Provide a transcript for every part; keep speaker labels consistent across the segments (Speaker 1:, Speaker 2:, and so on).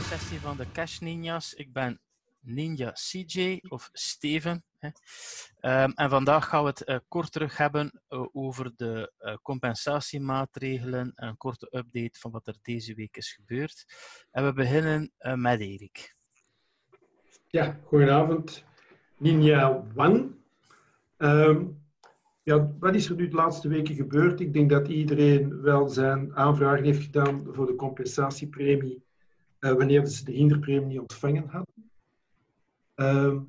Speaker 1: sessie van de Cash Ninjas. Ik ben Ninja CJ of Steven. Ehm, en vandaag gaan we het uh, kort terug hebben uh, over de uh, compensatiemaatregelen en een korte update van wat er deze week is gebeurd. En we beginnen met Erik.
Speaker 2: Ja, goedenavond. Ninja One. Um, ja, wat is er nu de laatste weken gebeurd? Ik denk dat iedereen wel zijn aanvragen heeft gedaan voor de compensatiepremie uh, wanneer ze de hinderpremie niet ontvangen hadden. Uh,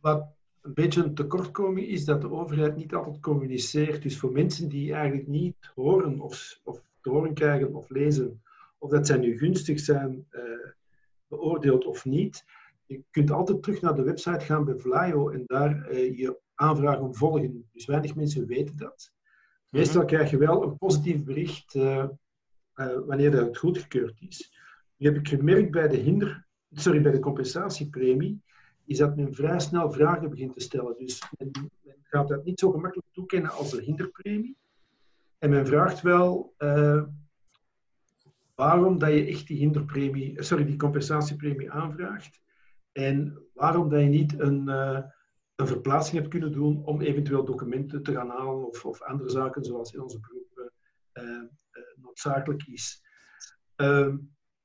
Speaker 2: wat een beetje een tekortkoming is dat de overheid niet altijd communiceert. Dus voor mensen die eigenlijk niet horen of, of te horen krijgen of lezen, of dat zij nu gunstig zijn uh, beoordeeld of niet, je kunt altijd terug naar de website gaan bij Vlaio en daar uh, je aanvragen volgen. Dus weinig mensen weten dat. Meestal krijg je wel een positief bericht uh, uh, wanneer dat goedgekeurd is. Nu heb ik gemerkt bij de, hinder, sorry, bij de compensatiepremie, is dat men vrij snel vragen begint te stellen. Dus men, gaat dat niet zo gemakkelijk toekennen als de hinderpremie. En men vraagt wel uh, waarom dat je echt die hinderpremie, sorry, die compensatiepremie aanvraagt. En waarom dat je niet een, uh, een verplaatsing hebt kunnen doen om eventueel documenten te gaan halen of, of andere zaken zoals in onze beroep noodzakelijk is.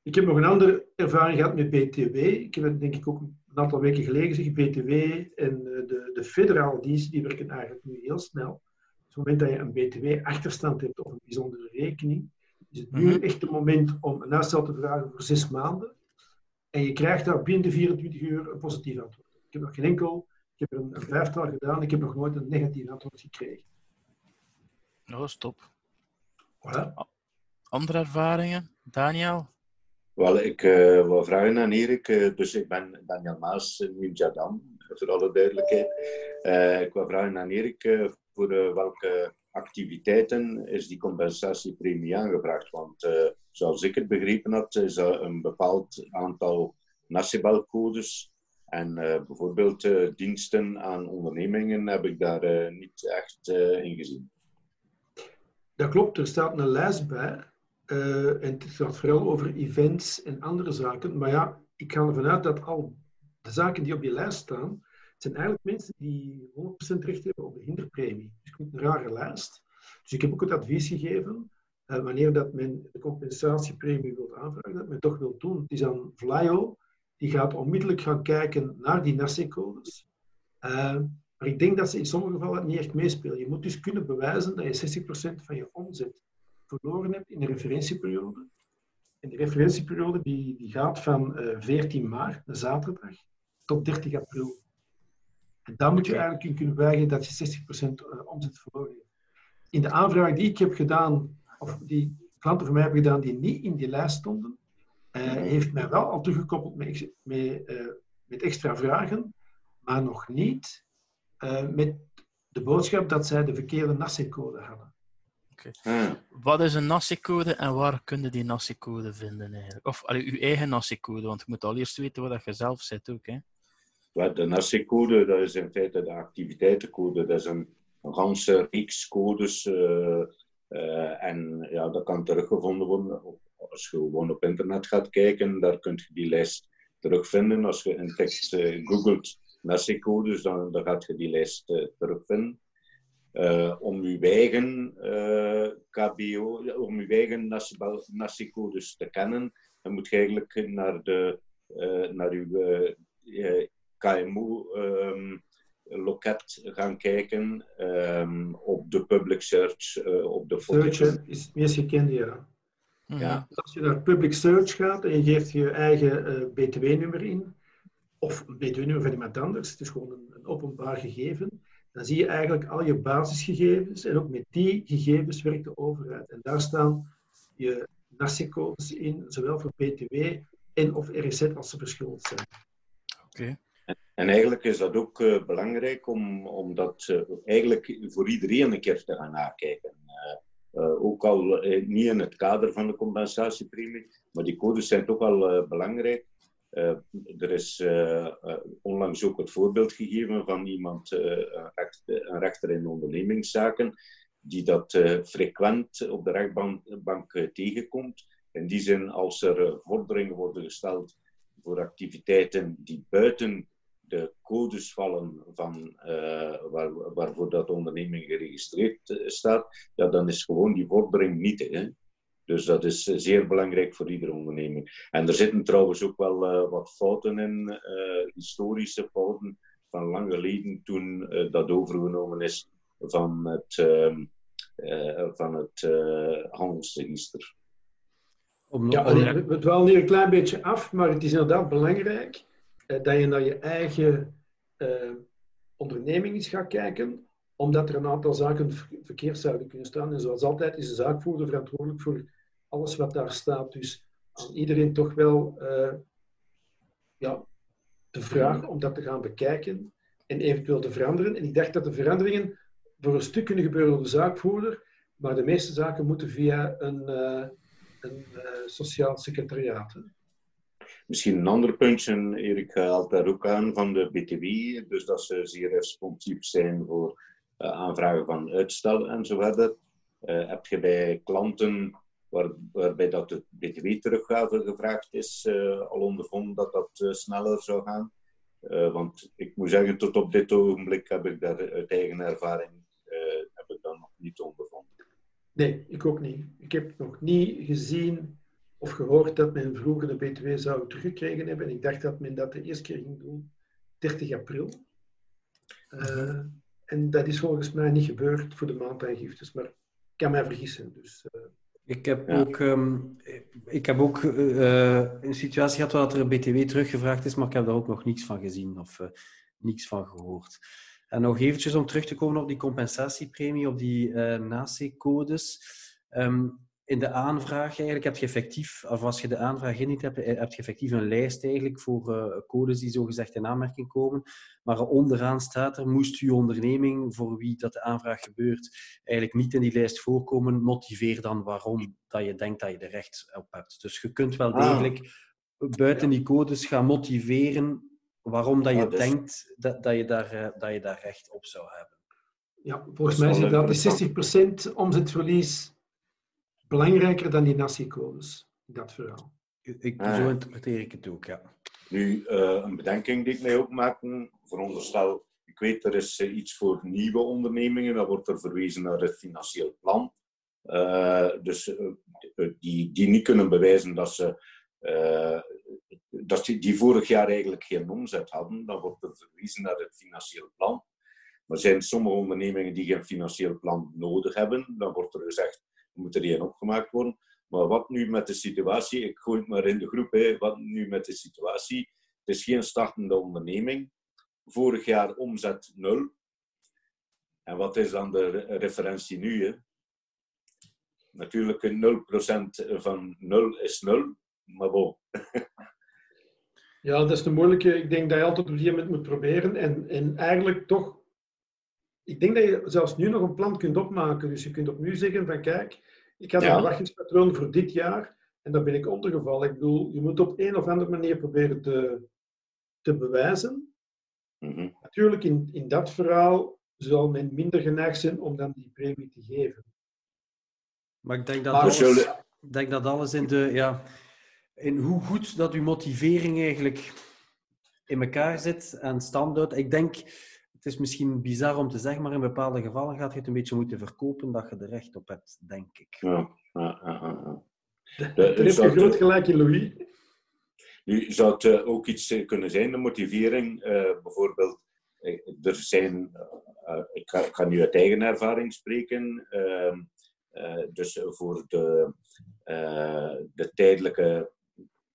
Speaker 2: Ik heb nog een andere ervaring gehad met BTW. Ik heb het denk ik ook een aantal weken geleden gezegd. BTW en de, de federale diensten die werken eigenlijk nu heel snel. Op het moment dat je een BTW-achterstand hebt of een bijzondere rekening, is het nu -hmm. echt het moment om een uitstel te vragen voor zes maanden. En je krijgt daar binnen de 24 uur een positief antwoord. Ik heb nog geen enkel, ik heb een, een vijftal gedaan, ik heb nog nooit een negatief antwoord gekregen.
Speaker 1: Nou, stop.
Speaker 2: Voilà.
Speaker 1: Andere ervaringen? Daniel?
Speaker 3: Wel, ik uh, wil vragen aan Erik. Uh, dus ik ben Daniel Maas, Ninja Dam, voor alle duidelijkheid. Uh, ik wil vragen aan Erik voor welke activiteiten is die compensatiepremie aangevraagd? Want zoals ik het begrepen had, is er een bepaald aantal NACIBAL-codes. En bijvoorbeeld diensten aan ondernemingen heb ik daar niet echt in gezien.
Speaker 2: Dat klopt, er staat een lijst bij. Uh, en het gaat vooral over events en andere zaken. Maar ja, ik ga ervan uit dat al de zaken die op die lijst staan, zijn eigenlijk mensen die 100% recht hebben op de hinderpremie. Dus ik moet een rare lijst. Dus ik heb ook het advies gegeven, uh, wanneer dat men de compensatiepremie wil aanvragen, dat men toch wil doen. Het is aan Vlaio, die gaat onmiddellijk gaan kijken naar die NACE-codes. Uh, maar ik denk dat ze in sommige gevallen niet echt meespelen. Je moet dus kunnen bewijzen dat je 60% van je omzet verloren hebt in de referentieperiode. En die referentieperiode die, die gaat van uh, 14 maart, de zaterdag, tot 30 april. En dan moet je eigenlijk kunnen bewijzen dat je 60% omzet verloren hebt. In de aanvraag die ik heb gedaan, of die klanten van mij hebben gedaan die niet in die lijst stonden, uh, heeft mij wel al teruggekoppeld met, met, uh, met extra vragen, maar nog niet uh, met de boodschap dat zij de verkeerde NACE-code hadden.
Speaker 1: Okay. Hmm. Wat is een NACE-code en waar kun je die NACE-code vinden eigenlijk? Of allee, uw eigen NACE-code, want je moet al eerst weten wat je zelf zet ook. Hè?
Speaker 3: De NACE-code, dat is in feite de activiteitencode. Dat is een, een ganse reeks codes. Uh, uh, en ja, dat kan teruggevonden worden. Als je gewoon op internet gaat kijken, daar kun je die lijst terugvinden. Als je in tekst uh, googelt NACE-codes, dan, dan gaat je die lijst terugvinden. Uh, om uw eigen uh, KBO, om uw eigen NACI-codes te kennen, dan moet je eigenlijk naar, de, uh, naar uw KMO-loket um, gaan kijken um, op de public search, op de foto.
Speaker 2: Search is het meest gekende, ja.
Speaker 3: ja.
Speaker 2: Dus als je naar public search gaat en je geeft je eigen BTW-nummer in, of een BTW-nummer van iemand anders, het is gewoon een, een openbaar gegeven, dan zie je eigenlijk al je basisgegevens en ook met die gegevens werkt de overheid. En daar staan je NACE-codes in, zowel voor BTW en of RZ als ze verschillend zijn.
Speaker 1: Oké. Okay.
Speaker 3: En eigenlijk is dat ook uh, belangrijk om, om dat uh, eigenlijk voor iedereen een keer te gaan nakijken. Uh, ook al niet in het kader van de compensatiepremie, maar die codes zijn toch al belangrijk. Uh, er is uh, uh, onlangs ook het voorbeeld gegeven van iemand, een, rechter, een, in ondernemingszaken, die dat frequent op de rechtbank tegenkomt. In die zin, als er vorderingen worden gesteld voor activiteiten die buiten de codes vallen van, waar, waarvoor dat onderneming geregistreerd staat, ja, dan is gewoon die vordering niet. Dus dat is zeer belangrijk voor iedere onderneming. En er zitten trouwens ook wel wat fouten in, historische fouten van lang geleden toen dat overgenomen is van het, uh, uh, van het uh, handelsregister.
Speaker 2: Ja, het wel hier een klein beetje af, maar het is inderdaad belangrijk eh, dat je naar je eigen uh, onderneming eens gaat kijken, omdat er een aantal zaken verkeerd zouden kunnen staan. En zoals altijd is de zaakvoerder verantwoordelijk voor alles wat daar staat. Dus iedereen toch wel uh, ja, de vraag om dat te gaan bekijken en eventueel te veranderen. En ik dacht dat de veranderingen voor een stuk kunnen gebeuren door de zaakvoerder, maar de meeste zaken moeten via een, uh, een uh, sociaal secretariaat. Hè.
Speaker 3: Misschien een ander puntje, Erik haalt daar ook aan van de BTW, dus dat ze zeer responsief zijn voor aanvragen van uitstel en zo verder. heb je bij klanten waar, waarbij dat de BTW-teruggave gevraagd is, al ondervonden dat dat sneller zou gaan? want ik moet zeggen, tot op dit ogenblik heb ik daar uit eigen ervaring niet ondervonden.
Speaker 2: Nee, ik ook niet. Ik heb nog niet gezien of gehoord dat men vroeger de BTW zou teruggekregen hebben. Ik dacht dat men dat de eerste keer ging doen, 30 april. En dat is volgens mij niet gebeurd voor de maandaangiftes, maar ik kan mij vergissen. Dus,
Speaker 4: ik heb ja. ook, um, ik heb ook uh, een situatie gehad waar er een BTW teruggevraagd is, maar ik heb daar ook nog niets van gezien of niets van gehoord. En nog eventjes om terug te komen op die compensatiepremie, op die uh, NACE-codes. Um, in de aanvraag eigenlijk heb je effectief, of als je de aanvraag in niet hebt, eh, heb je effectief een lijst eigenlijk voor uh, codes die zogezegd in aanmerking komen. Maar onderaan staat er, moest uw onderneming, voor wie dat de aanvraag gebeurt, eigenlijk niet in die lijst voorkomen, motiveer dan waarom dat je denkt dat je er recht op hebt. Dus je kunt wel ah. degelijk ah. buiten die codes gaan motiveren waarom dat je dus... denkt dat, dat, je daar, uh, dat je daar recht op zou hebben.
Speaker 2: Ja, volgens mij is dat die 60% omzetverlies belangrijker dan die NACI-codes, dat verhaal.
Speaker 4: Ik, ah. Zo interpreteer ik het ook, ja.
Speaker 3: Nu, uh, een bedenking die ik mij ook maak, veronderstel, ik weet er is uh, iets voor nieuwe ondernemingen, dan wordt er verwezen naar het financieel plan. Uh, dus die, die niet kunnen bewijzen dat ze dat die, die vorig jaar eigenlijk geen omzet hadden, dan wordt er verwezen naar het financieel plan. Maar zijn sommige ondernemingen die geen financieel plan nodig hebben, dan wordt er gezegd, moet er één opgemaakt worden. Maar wat nu met de situatie, ik gooi het maar in de groep, hè, wat nu met de situatie, het is geen startende onderneming. Vorig jaar omzet nul. En wat is dan de referentie nu? Hè? Natuurlijk, 0% van 0 is 0, maar bon.
Speaker 2: Ja, dat is de moeilijke. Ik denk dat je altijd op die moet proberen. En, en eigenlijk toch, ik denk dat je zelfs nu nog een plan kunt opmaken. Dus je kunt opnieuw zeggen van kijk, ik heb een verwachtingspatroon voor dit jaar. En daar ben ik ondergevallen. Ik bedoel, je moet op een of andere manier proberen te, te bewijzen.
Speaker 3: Mhm.
Speaker 2: Natuurlijk, in, in dat verhaal zal men minder geneigd zijn om dan die premie te geven.
Speaker 4: Maar ik denk dat, alles, ik denk dat alles in de... Ja, in hoe goed dat uw motivering eigenlijk in elkaar zit en standaard. Ik denk, is misschien bizar om te zeggen, maar in bepaalde gevallen gaat je het een beetje moeten verkopen dat je er recht op hebt, denk ik.
Speaker 3: Ja, ja, ja.
Speaker 2: Daar heb je groot gelijk in, Louis.
Speaker 3: Nu zou het uh, ook iets eh, kunnen zijn, de motivering. Uh, bijvoorbeeld, er zijn, ik ga, ik, ga, nu uit eigen ervaring spreken, ehm, dus voor de, de tijdelijke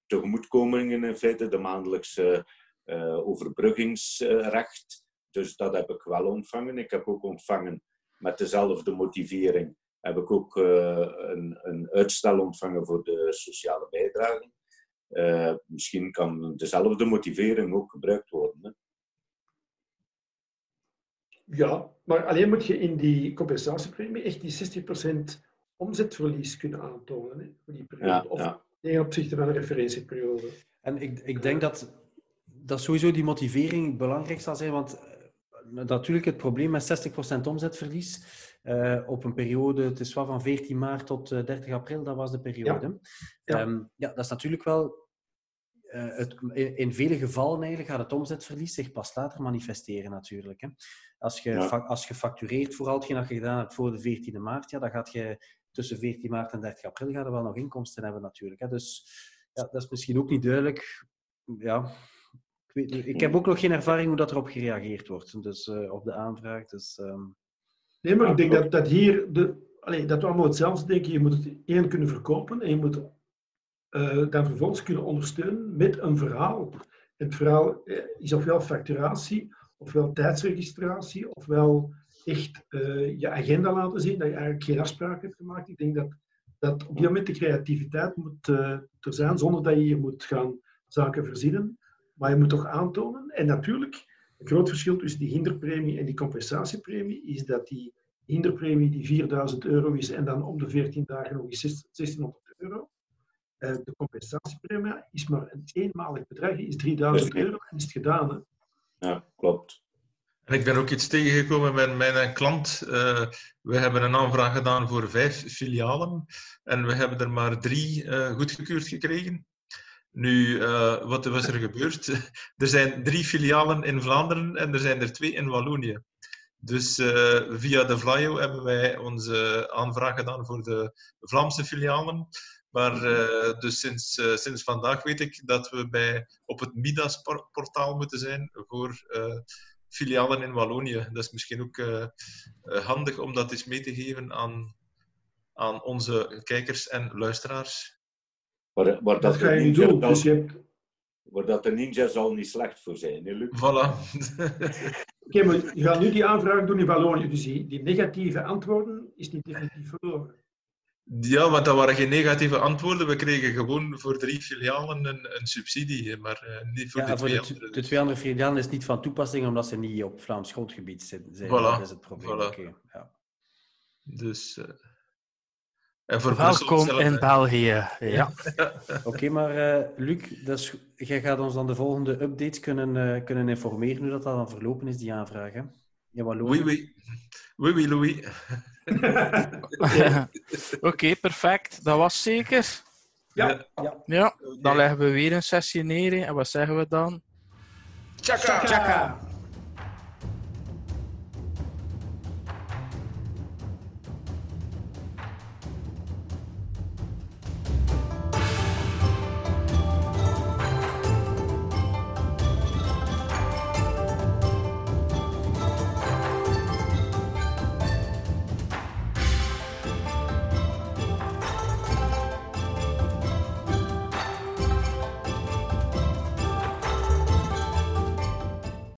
Speaker 3: tegemoetkomingen in feite, de maandelijkse uh, overbruggingsrecht. Dus dat heb ik wel ontvangen. Ik heb ook ontvangen met dezelfde motivering heb ik ook uh, een, een, uitstel ontvangen voor de sociale bijdrage. Uh, misschien kan dezelfde motivering ook gebruikt worden. Hè?
Speaker 2: Ja, maar alleen moet je in die compensatiepremie echt die 60% omzetverlies kunnen aantonen. Hè, voor die periode.
Speaker 3: Ja,
Speaker 2: of
Speaker 3: ja
Speaker 2: ten opzichte van de referentieperiode.
Speaker 4: En ik, ik denk dat, dat sowieso die motivering belangrijk zal zijn, want eh, natuurlijk het probleem met 60% omzetverlies eh, op een periode, het is wel van 14 maart tot 30 april, dat was de periode. Ja, ja. Ehm, ja dat is natuurlijk wel het, in, vele gevallen eigenlijk gaat het omzetverlies zich pas later manifesteren natuurlijk. Hè. Als, je, als je factureert voor al hetgeen dat je gedaan hebt voor de 14e maart, ja, dan gaat je tussen 14 maart en 30 april gaat er wel nog inkomsten hebben natuurlijk. Hè. Dus ja, dat is misschien ook niet duidelijk. Ja, ik, weet, ik heb ook nog geen ervaring hoe dat erop gereageerd wordt, dus uh, op de aanvraag. Dus, um...
Speaker 2: Nee, maar ik denk dat, dat hier, de, allee, dat we allemaal hetzelfde denken. Je moet het één kunnen verkopen en je moet uh, dan vervolgens kunnen ondersteunen met een verhaal. Het verhaal eh, is ofwel facturatie, ofwel tijdsregistratie, ofwel echt uh, je agenda laten zien, dat je eigenlijk geen afspraak hebt gemaakt. Ik denk dat, dat op die moment de creativiteit moet uh, er zijn, zonder dat je hier moet gaan zaken verzinnen. Maar je moet toch aantonen. En natuurlijk, een groot verschil tussen die hinderpremie en die compensatiepremie is dat die hinderpremie die 4000 euro is en dan om de 14 dagen nog eens 1600 euro. Uh, de compensatiepremie is maar een eenmalig bedrag, is 3000 euro en is het gedaan. Hè?
Speaker 3: Ja, klopt.
Speaker 5: En ik ben ook iets tegengekomen met mijn klant. Uh, we hebben een aanvraag gedaan voor vijf filialen en we hebben er maar drie uh, goedgekeurd gekregen. Nu, uh, wat was er gebeurd? er zijn drie filialen in Vlaanderen en er zijn er twee in Wallonië. Dus via de Vlaio hebben wij onze aanvraag gedaan voor de Vlaamse filialen. Maar dus sinds, sinds vandaag weet ik dat we bij, op het Midas-portaal moeten zijn voor filialen in Wallonië. Dat is misschien ook handig om dat eens mee te geven aan, aan onze kijkers en luisteraars.
Speaker 3: Waar, waar dat, dat ga je niet doen. Dus je hebt... Waar dat de ninja zal niet slecht voor zijn, hè, Luc?
Speaker 5: Voilà.
Speaker 2: Oké, maar je gaat nu die aanvraag doen in Wallonië. Dus die, die negatieve antwoorden is niet definitief verloren.
Speaker 5: Ja, want dat waren geen negatieve antwoorden. We kregen gewoon voor drie filialen een, een subsidie, maar uh, niet voor de twee andere.
Speaker 4: De twee andere filialen is niet van toepassing omdat ze niet op Vlaams grondgebied zijn.
Speaker 5: Voilà.
Speaker 4: Dat is het probleem.
Speaker 5: Voilà. Okay, ja. Dus... Uh,
Speaker 1: en voor Welkom zelf, in België. Ja.
Speaker 4: Oké, okay, maar uh, Luc, dus, jij gaat ons dan de volgende updates kunnen, kunnen informeren hoe dat, dat dan verlopen is, die aanvraag. Hè?
Speaker 5: Ja, oui, oui. Oui, oui, Louis.
Speaker 1: Oké, okay, perfect. Dat was zeker.
Speaker 2: Ja.
Speaker 1: Ja, ja dan leggen we weer een sessie neer. En wat zeggen we dan?
Speaker 2: Chaka! Chaka.